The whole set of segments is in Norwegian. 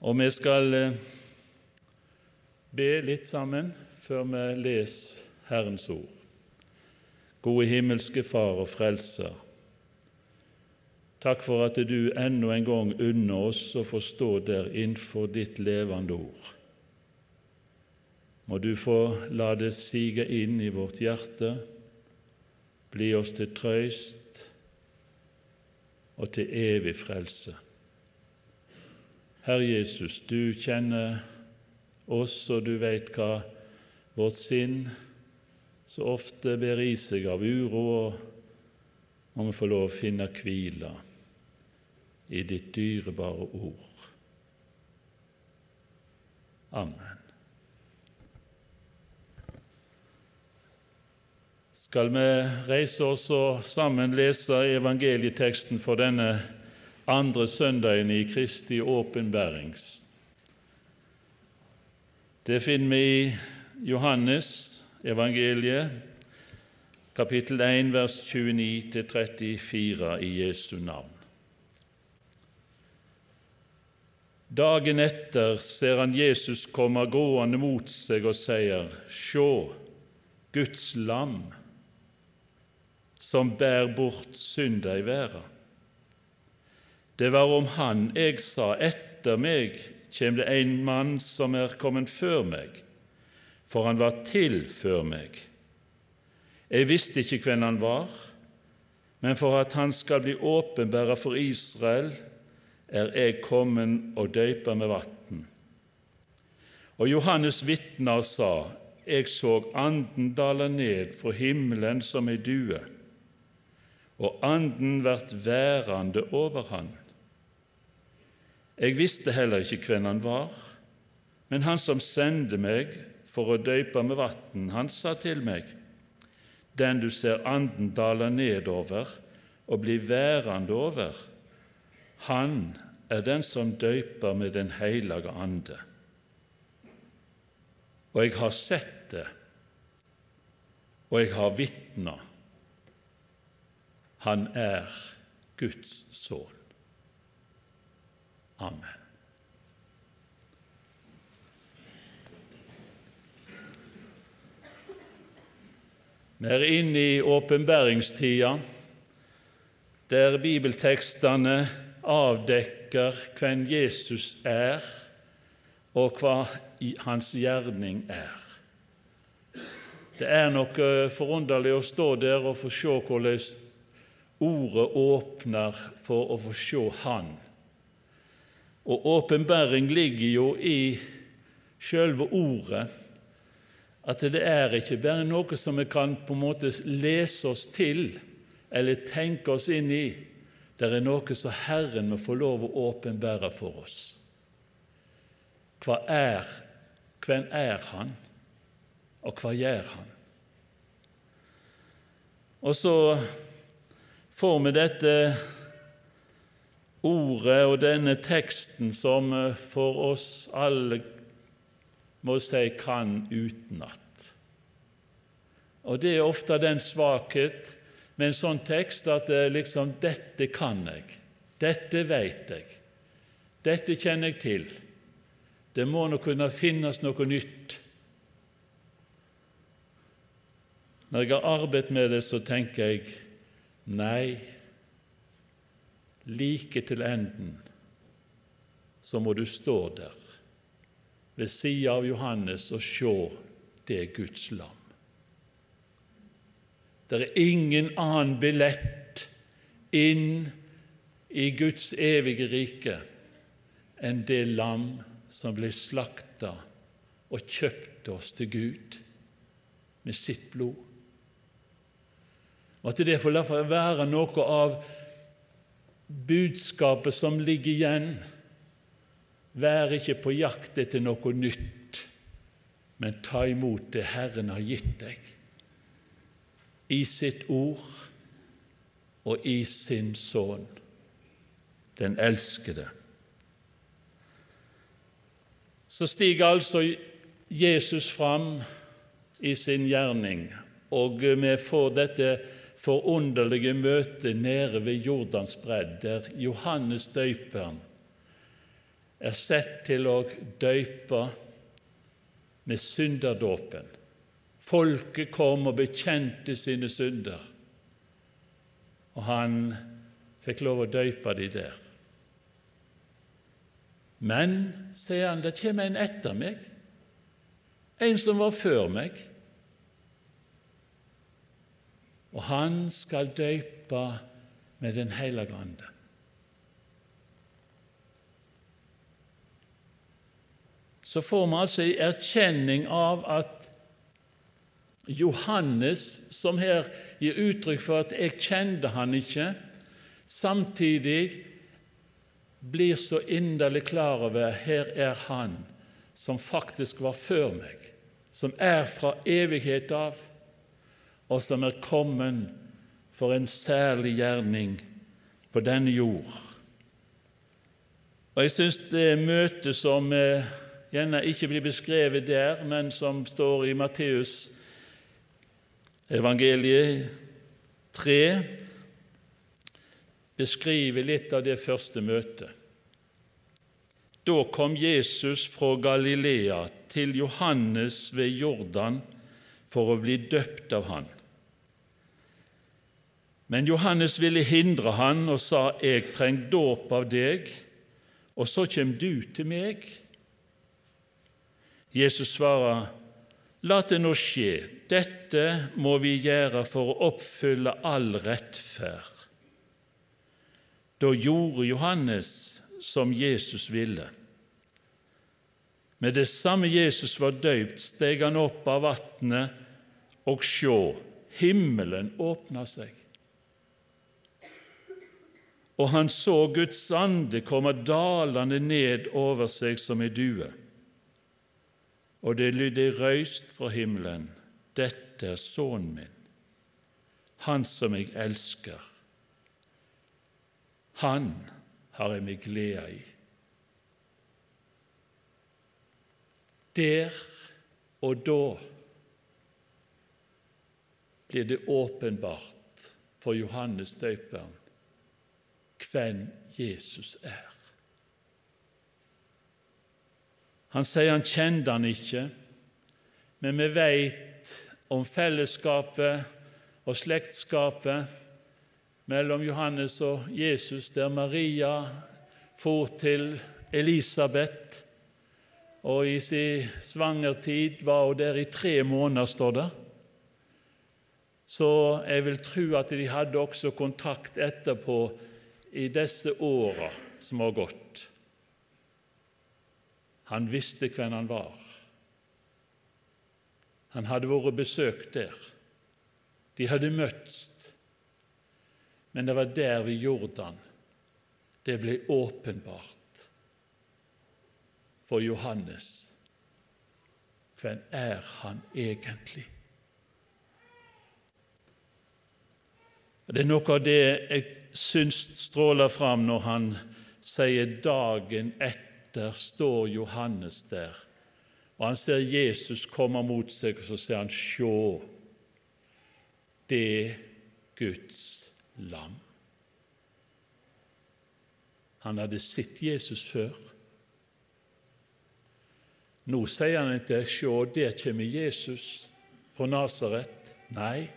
Og vi skal eh, be litt sammen før vi leser Herrens ord. Gode himmelske Far og Frelser. Takk for at du ennå en gang unner oss å få stå der innenfor ditt levende ord. Må du få la det sige inn i vårt hjerte, bli oss til trøyst og til evig frelse. Herre Jesus, du kjenner oss, og du vet hva vårt sinn så ofte ber i seg av uro, og må vi få lov å finne hvile i ditt dyrebare ord. Amen. skal vi reise oss og sammen lese evangelieteksten for denne andre søndagen i Kristi åpenbærings. Det finner vi i Johannes evangeliet, kapittel 1, vers 29-34 i Jesu navn. Dagen etter ser han Jesus komme gående mot seg og sier, Sjå, Guds lam som bær bort synda i verda. Det var om han jeg sa, etter meg kjem det en mann som er kommet før meg, for han var til før meg. Jeg visste ikke hvem han var, men for at han skal bli åpenbæra for Israel, er jeg kommet og døypa med vann. Og Johannes vitna og sa, Jeg så Anden dale ned fra himmelen som ei due og Anden vert værende over han. Jeg visste heller ikke hvem han var, men han som sendte meg for å døype med vann, han sa til meg:" Den du ser Anden dale nedover og bli værende over, han er den som døyper med Den hellige ande. Og jeg har sett det, og jeg har vitna han er Guds sønn. Amen. Vi er inne i åpenbæringstida, der bibeltekstene avdekker hvem Jesus er, og hva hans gjerning er. Det er noe forunderlig å stå der og få se hvordan Ordet åpner for å få se Han. Og åpenbæring ligger jo i sjølve ordet, at det er ikke bare noe som vi kan på en måte lese oss til eller tenke oss inn i. Det er noe som Herren må få lov å åpenbære for oss. Hva er, hvem er Han, og hva gjør Han? Og så får vi dette ordet og denne teksten som eh, for oss alle må si kan utenat. Og Det er ofte den svakhet med en sånn tekst at det liksom 'Dette kan jeg. Dette vet jeg. Dette kjenner jeg til.' Det må nå kunne finnes noe nytt. Når jeg har arbeidet med det, så tenker jeg Nei, like til enden så må du stå der ved sida av Johannes og se det er Guds lam. Det er ingen annen billett inn i Guds evige rike enn det lam som ble slakta og kjøpte oss til Gud med sitt blod. At det får være noe av budskapet som ligger igjen. Vær ikke på jakt etter noe nytt, men ta imot det Herren har gitt deg, i sitt ord og i sin Sønn, den elskede. Så stiger altså Jesus fram i sin gjerning, og vi får dette forunderlige møte nede ved Jordans bredd, der Johannes døperen er sett til å døype med synderdåpen. Folket kom og bekjente sine synder, og han fikk lov å døype de der. Men, sier han, det kommer en etter meg, en som var før meg, og han skal døype med Den hellige ande. så får vi altså en erkjenning av at Johannes, som her gir uttrykk for at 'jeg kjente han ikke', samtidig blir så inderlig klar over her er han som faktisk var før meg, som er fra evighet av, og som er kommet for en særlig gjerning på denne jord. Og Jeg syns det møtet som eh, gjerne ikke blir beskrevet der, men som står i Matteus evangeliet 3, beskriver litt av det første møtet. Da kom Jesus fra Galilea til Johannes ved Jordan for å bli døpt av han. Men Johannes ville hindre han og sa, 'Jeg trenger dåp av deg, og så kommer du til meg.' Jesus svarer, La det nå skje, dette må vi gjøre for å oppfylle all rettferd. Da gjorde Johannes som Jesus ville. Med det samme Jesus var døypt, steg han opp av vannet, og sjå, himmelen åpna seg. Og han så Guds ande komme dalende ned over seg som ei due og det lydde røyst fra himmelen, dette er sønnen min, han som jeg elsker. Han har jeg meg glede i. Der og da blir det åpenbart for Johannes døperen hvem Jesus er. Han sier han kjente han ikke, men vi vet om fellesskapet og slektskapet mellom Johannes og Jesus, der Maria for til Elisabeth, og i sin svangertid var hun der i tre måneder, står det. Så jeg vil tro at de hadde også kontakt etterpå i disse åra som har gått. Han visste hvem han var. Han hadde vært besøkt der. De hadde møtts. Men det var der ved Jordan det ble åpenbart for Johannes. Hvem er han egentlig? Det er noe av det jeg syns stråler fram når han sier dagen etter står Johannes der, og han ser Jesus komme mot seg, og så sier han, Sjå, det Guds lam. Han hadde sett Jesus før. Nå sier han ikke 'Sjå, der kommer Jesus fra Nasaret'. Nei,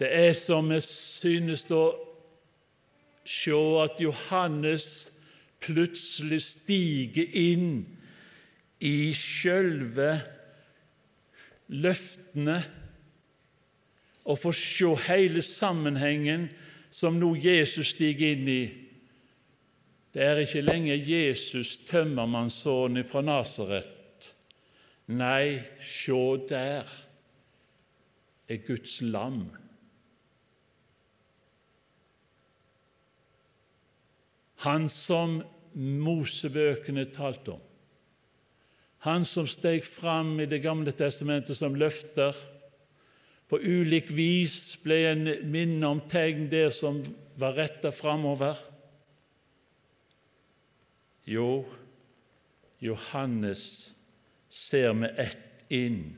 det er som vi synes å se at Johannes plutselig stiger inn i sjølve løftene og får se hele sammenhengen som nå Jesus stiger inn i. Det er ikke lenger Jesus, tømmermannssønnen fra Nasaret. Nei, se der er Guds lam Han som Mosebøkene talte om. Han som steg fram i Det gamle testamentet som løfter. På ulik vis ble en minne om tegn det som var retta framover. Jo, Johannes ser med ett inn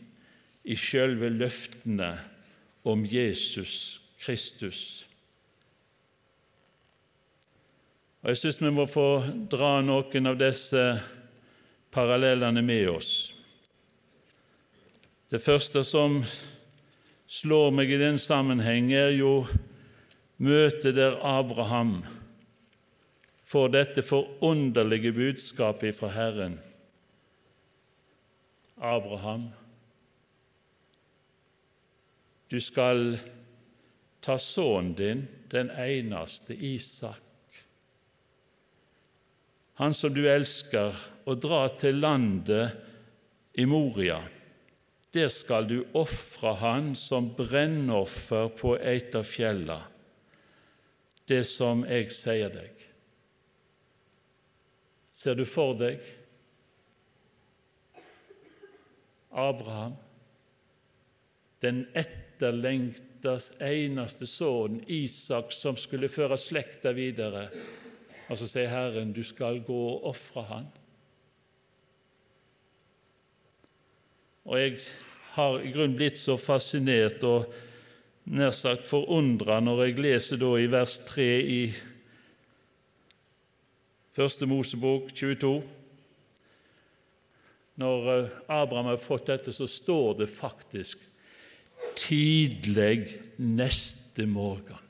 i sjølve løftene om Jesus Kristus. Og Jeg syns vi må få dra noen av disse parallellene med oss. Det første som slår meg i den sammenheng, er jo møtet der Abraham får dette forunderlige budskapet fra Herren. Abraham, du skal ta sønnen din, den eneste Isak, han som du elsker, og dra til landet i Moria. Der skal du ofre han som brennoffer på et av fjella, det som jeg sier deg. Ser du for deg Abraham, den etterlengtas eneste sønn, Isak, som skulle føre slekta videre. Og så sier Herren, du skal gå og ofre han. Og jeg har i grunnen blitt så fascinert og nær sagt forundra når jeg leser da i vers 3 i Første Mosebok 22. Når eh, Abraham har fått dette, så står det faktisk 'tidlig neste morgen'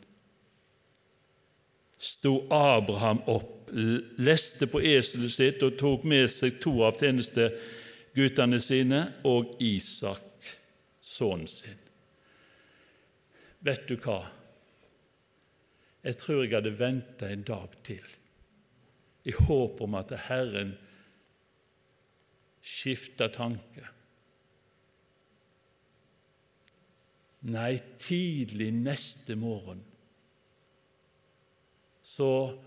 sto Abraham opp, leste på eselet sitt og tok med seg to av tjeneste guttene sine og Isak, sønnen sin. Vet du hva? Jeg tror jeg hadde venta en dag til, i håp om at Herren skifta tanke. Nei, tidlig neste morgen så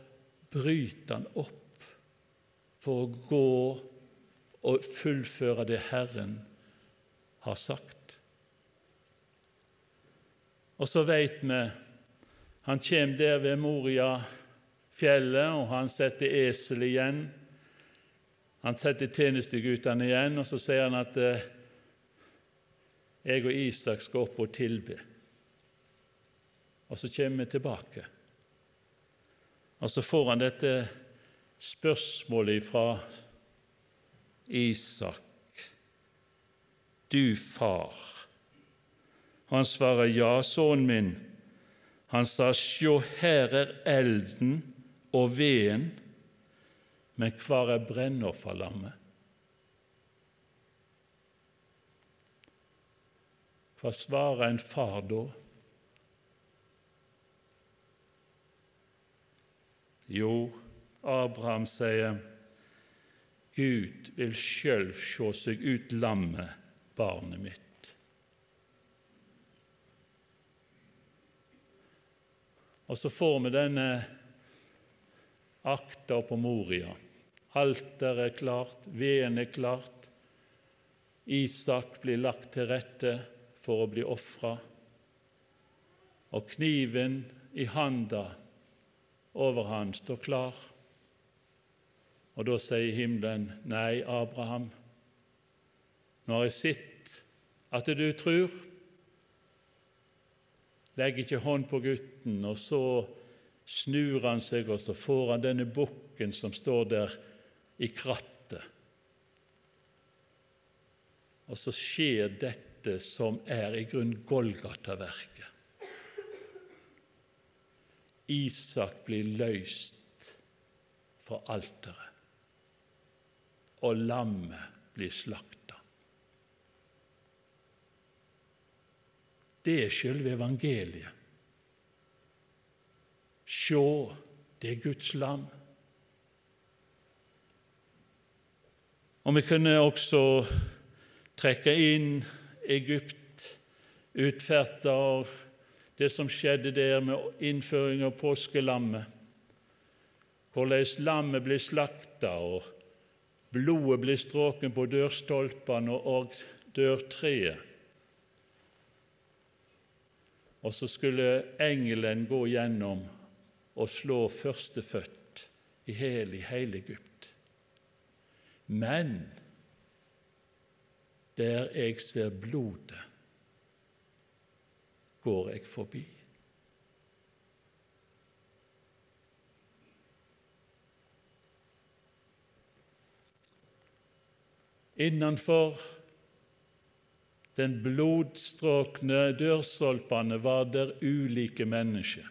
bryter han opp for å gå og fullføre det Herren har sagt. Og så veit vi han kommer der ved Moria-fjellet, og han setter eselet igjen. Han setter tjenesteguttene igjen, og så sier han at eh, jeg og Isak skal opp og tilbe. Og så kommer vi tilbake. Og så får han dette spørsmålet fra Isak, du far. Han svarer, ja, sønnen min. Han sa, sjå, her er elden og veden, men hvor er brennofferlammet? Hva svarer en far da? Jo, Abraham sier, Gud vil sjøl sjå seg ut lammet, barnet mitt. Og så får vi denne akta på Moria. Alteret er klart, veden er klart. Isak blir lagt til rette for å bli ofra. Og kniven i handa over han står klar. Og da sier himmelen, 'Nei, Abraham, nå har jeg sett at du tror.' Legg ikke hånd på gutten, og så snur han seg, og så får han denne bukken som står der i krattet. Og så skjer dette som er i grunn Golgata-verket. Isak blir løst fra alteret og lammet blir slakta. Det er selve evangeliet. Sjå, det er Guds lam. Og vi kunne også trekke inn Egypt, utferda og det som skjedde der med innføring av påskelammet. Hvordan lammet ble slakta, og Blodet blir stråken på dørstolpene og dørtreet. Og så skulle engelen gå gjennom og slå førstefødt i hele, hele Egypt. Men der jeg ser blodet, går jeg forbi. Innenfor den blodstråkne dørstolpene var der ulike mennesker,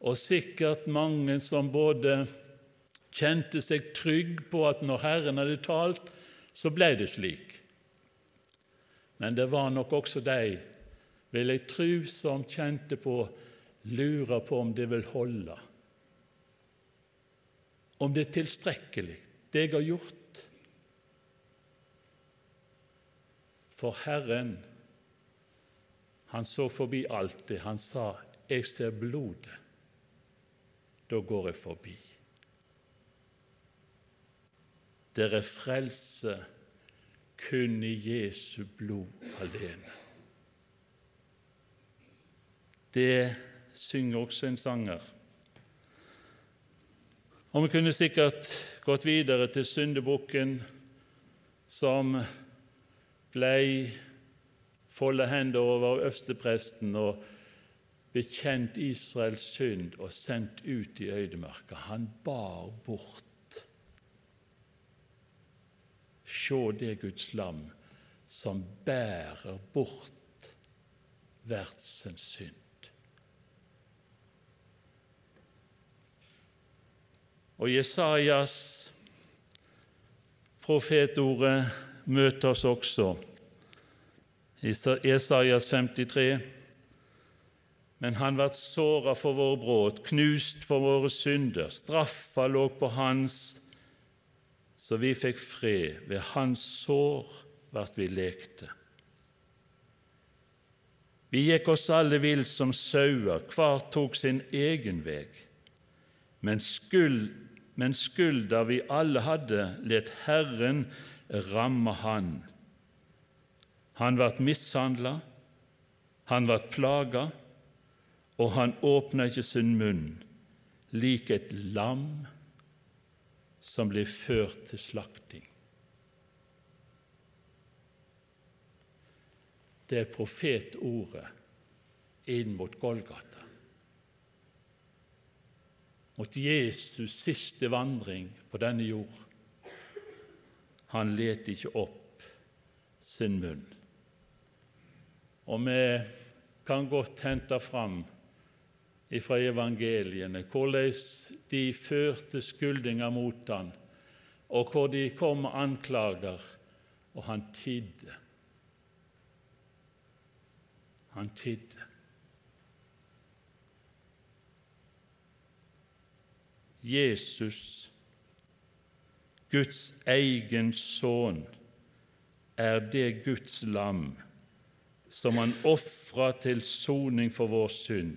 og sikkert mange som både kjente seg trygg på at når Herren hadde talt, så ble det slik. Men det var nok også de vil jeg tru som kjente på, lurer på om det vil holde, om det er tilstrekkelig, det jeg har gjort. For Herren, han så forbi alt det. Han sa, 'Jeg ser blodet. Da går jeg forbi.' Det er frelse kun i Jesu blod alene. Det synger også en sanger. Og Vi kunne sikkert gått videre til syndebukken som blei foldet hender over øverstepresten og bekjent Israels synd og sendt ut i øydemarka. Han bar bort. Se det Guds lam som bærer bort verdsens synd. Og Jesajas profetordet møter oss også i Esaias 53. Men han ble såra for våre brudd, knust for våre synder. Straffa lå på hans, så vi fikk fred. Ved hans sår ble vi lekte. Vi gikk oss alle vill som sauer, hver tok sin egen veg. Men, skuld, men skulda vi alle hadde, let Herren ramme han. Han ble mishandla, han ble plaga, og han åpna ikke sin munn, lik et lam som blir ført til slakting. Det er profetordet inn mot Golgata, mot Jesus' siste vandring på denne jord. Han let ikke opp sin munn. Og vi kan godt hente fram fra evangeliene hvordan de førte skyldninger mot han, og hvor de kom med anklager, og han tidde. Han tidde. Jesus, Guds egen sønn, er det Guds lam som han ofra til soning for vår synd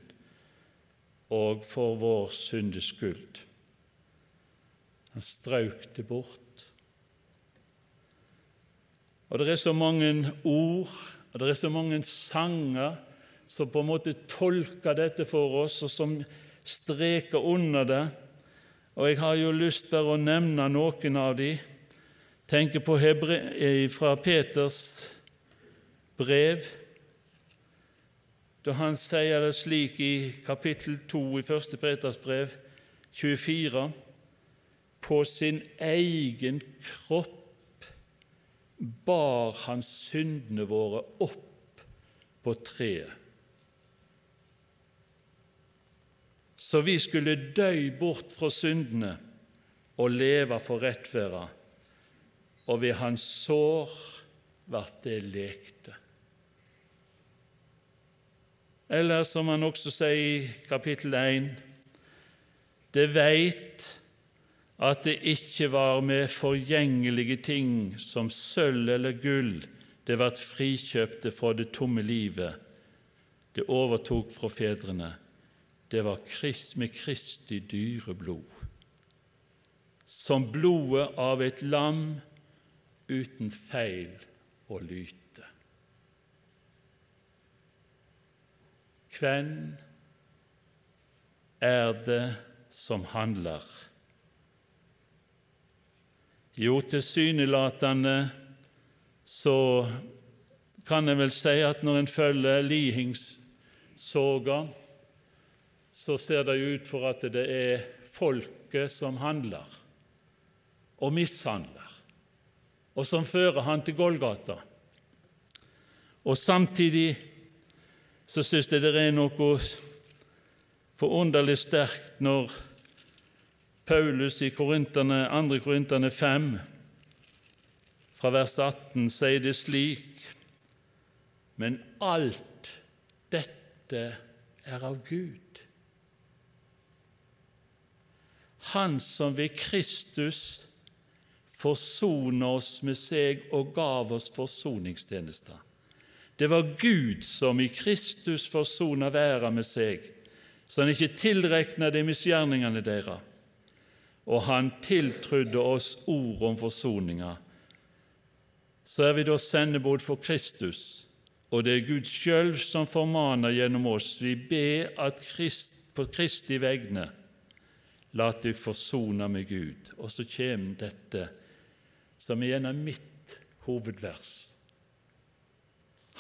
og for vår syndes skyld. Han strauk det bort. Og Det er så mange ord og det er så mange sanger som på en måte tolker dette for oss, og som streker under det. Og Jeg har jo lyst bare å nevne noen av de. Tenker på Hebre fra Peters brev da han sier det slik i kapittel 2 i 1. Peters brev, 24.: På sin egen kropp bar han syndene våre opp på treet, så vi skulle dø bort fra syndene og leve for rettferda, og ved hans sår ble det lekte. Eller som han også sier i kapittel 1.: Det veit at det ikke var med forgjengelige ting som sølv eller gull det ble frikjøpte fra det tomme livet det overtok fra fedrene. Det var Krist med Kristi dyre blod, som blodet av et lam uten feil og lyte. Hvem er det som handler? Jo, tilsynelatende så kan en vel si at når en følger lihingssoga, så ser det jo ut for at det er folket som handler og mishandler. og som fører han til Golgata. Og samtidig så syns jeg det er noe forunderlig sterkt når Paulus i 2. Korinterne 5, fra vers 18, sier det slik Men alt dette er av Gud. Han som ved Kristus forsona oss med seg og gav oss forsoningstjenester. Det var Gud som i Kristus forsona verda med seg, så han ikke tilrekna de misgjerningene deres og han tiltrudde oss ord om forsoninga. Så er vi da sendebod for Kristus, og det er Gud sjøl som formaner gjennom oss. Vi ber at Krist, på Kristi vegne la deg forsona med Gud. Og så kommer dette, som igjen er mitt hovedvers.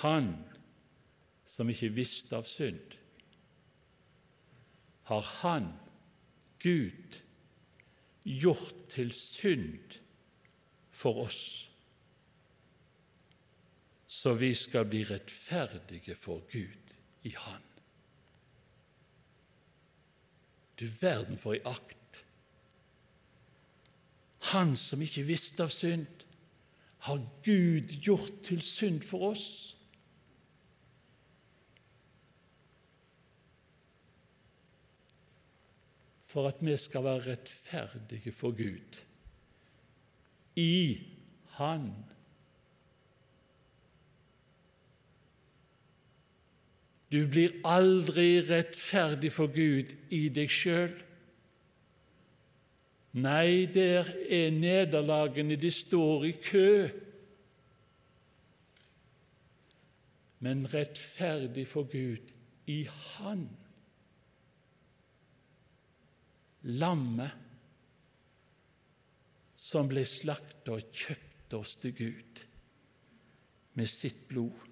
Han som ikke visste av synd, har Han, Gud, gjort til synd for oss, så vi skal bli rettferdige for Gud i Han. Du verden for ei akt! Han som ikke visste av synd, har Gud gjort til synd for oss. for at vi skal være rettferdige for Gud. I Han. Du blir aldri rettferdig for Gud i deg sjøl. Nei, der er nederlagene, de står i kø. Men rettferdig for Gud i Han lammet som ble slakta og kjøpte oss til Gud med sitt blod.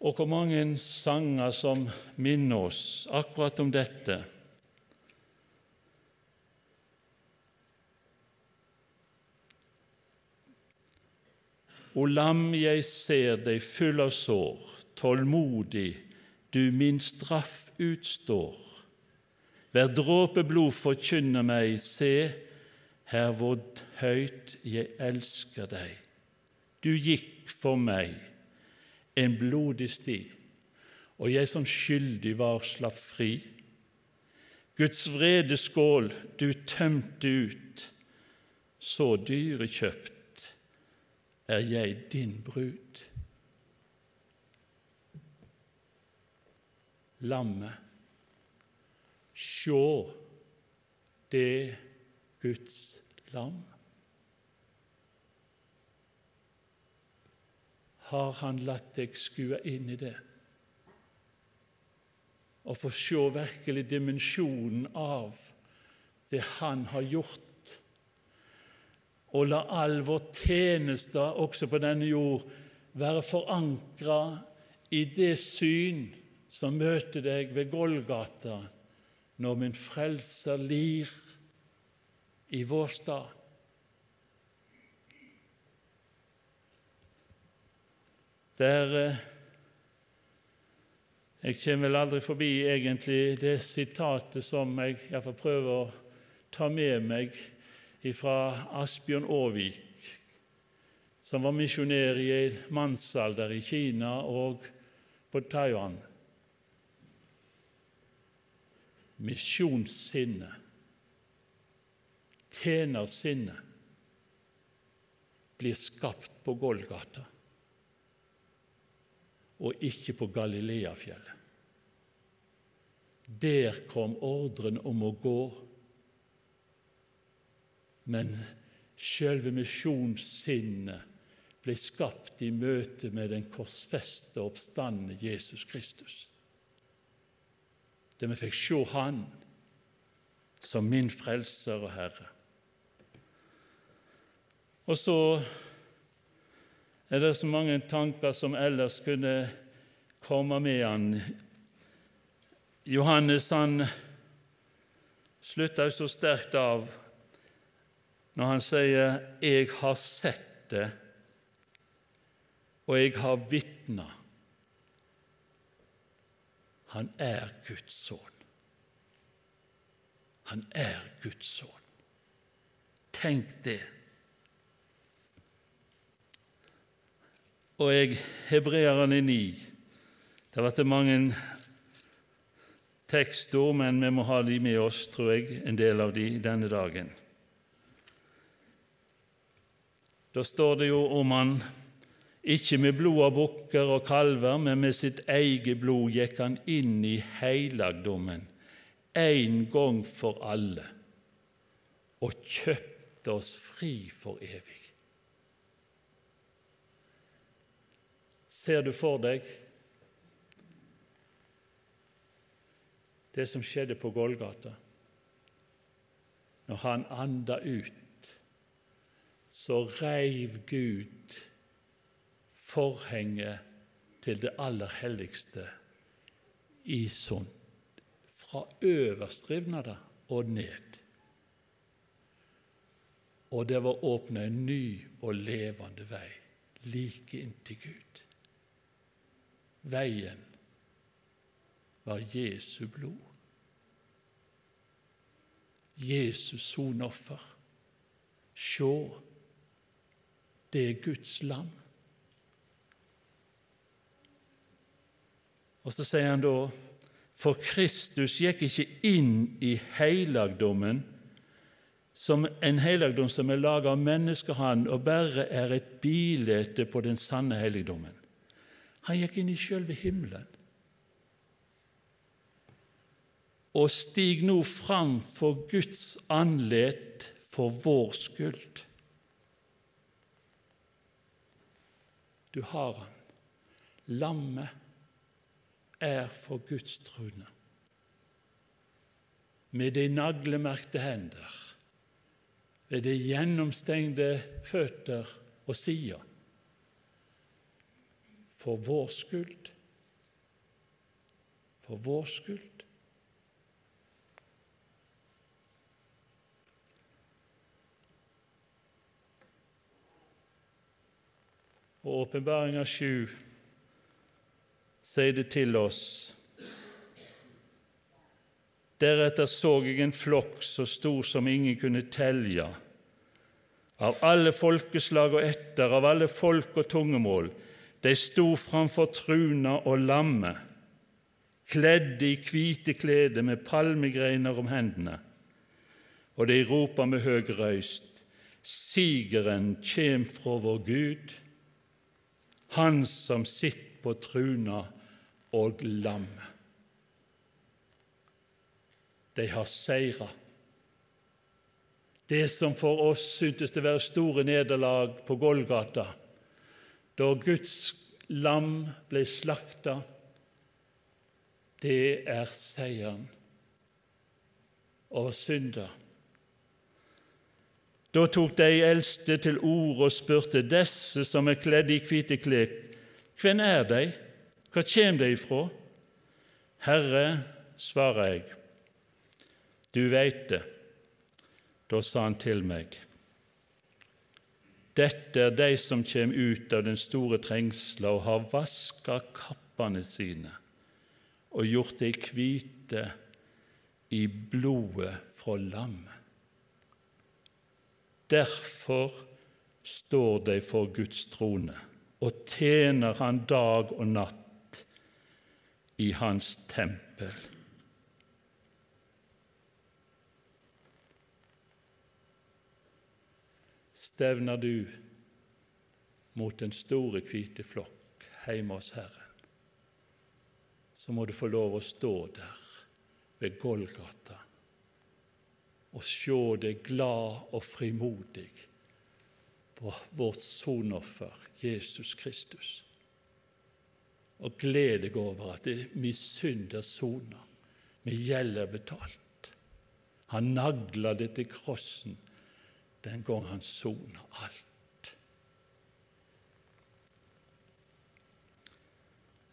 Og hvor mange sanger som minner oss akkurat om dette. O lam, jeg ser deg full av sår, tålmodig du min straff utstår. Hver dråpe blod forkynner meg, se, her hvor høyt jeg elsker deg. Du gikk for meg en blodig sti, og jeg som skyldig var, slapp fri. Guds vredeskål du tømte ut, så dyrekjøpt er jeg din brud. lammet. Sjå det Guds lam. Har Han latt deg skue inn i det og få se virkelig dimensjonen av det Han har gjort? Og la all vår tjeneste også på denne jord være forankra i det syn som møter deg ved Golgata når min frelser lir i vår stad. Der eh, Jeg kommer vel aldri forbi egentlig det sitatet som jeg iallfall prøver å ta med meg fra Asbjørn Aavik, som var misjonær i mannsalder i Kina og på Taiwan. misjonssinnet, tjenersinnet, blir skapt på Golgata og ikke på Galileafjellet. Der kom ordren om å gå, men selve misjonssinnet ble skapt i møte med den korsfeste oppstandende Jesus Kristus der vi fikk se Han som min frelser og Herre. Og så er det så mange tanker som ellers kunne komme med han. Johannes han slutter jo så sterkt av når han sier 'Jeg har sett det, og jeg har vitna'. Han er Guds sønn. Han er Guds sønn. Tenk det. Og jeg, hebreerne 9 Det har vært mange tekstord, men vi må ha de med oss, tror jeg, en del av de denne dagen. Da står det jo om han ikke med blod av bukker og kalver, men med sitt eget blod gikk han inn i heilagdommen en gang for alle og kjøpte oss fri for evig. Ser du for deg det som skjedde på Golgata når han anda ut så reiv Gud forhenget til det aller helligste i sund, fra øverst rivna det og ned. Og det var åpna en ny og levende vei like inntil Gud. Veien var Jesu blod. Jesus sonoffer. Sjå, det er Guds lam. Og så sier han da for Kristus gikk ikke inn i heilagdommen, som en heilagdom som er laga av menneskehånd og bare er et bilete på den sanne helligdommen. Han gikk inn i sjølve himmelen og stig nå fram for Guds andlet for vår skyld. Du har han. Lammet er for Guds trone. Med de naglemerkte hender, ved de gjennomstengte føtter og sider. For vår skyld. For vår skyld. Og Åpenbaringa 7 sier det til oss. Deretter så jeg en flokk så stor som ingen kunne telje, av alle folkeslag og etter, av alle folk og tungemål. De sto framfor truna og lammet, kledde i hvite klede med palmegreiner om hendene, og de ropa med høg røyst:" Sigeren kjem fra vår Gud han som sitter på truna og lammet. De har seira. Det som for oss syntes det være store nederlag på Golgata, da Guds lam ble slakta, det er seieren over synder. Da tok de eldste til orde og spurte disse som er kledd i hvite klær, hvem er de, hva kjem de ifra? Herre, svarer jeg, du veit det. Da sa han til meg, dette er de som kommer ut av den store trengsla og har vaska kappene sine og gjort dem hvite i blodet fra lammet. Derfor står de for Guds trone og tjener Han dag og natt i Hans tempel. Stevner du mot den store, hvite flokk hjemme hos Herren, så må du få lov å stå der ved Golgata og se deg glad og frimodig på vårt sonoffer, Jesus Kristus. Og glede deg over at det min synd er sona, min gjeld er betalt. Han nagla det til krossen den gang han sona alt.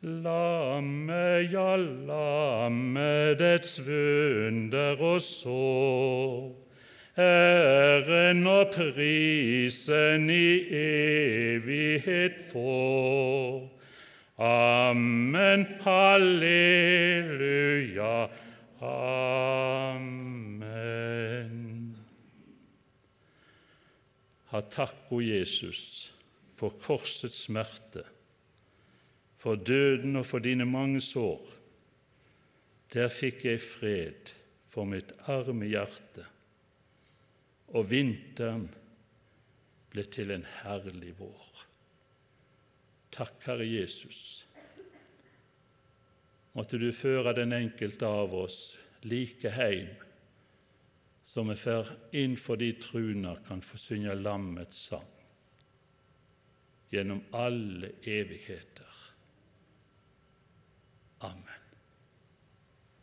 Lammet, ja, lammet, dets vunder og sår, æren og prisen i evighet får. Amen, halleluja, amen. Ha takk, o Jesus, for korsets smerte for døden og for dine mange sår. Der fikk jeg fred for mitt arme hjerte, og vinteren ble til en herlig vår. Takk, Herre Jesus. Måtte du føre den enkelte av oss like heim, så vi fer innenfor de truner kan få synge lammets sang gjennom alle evigheter. Amen.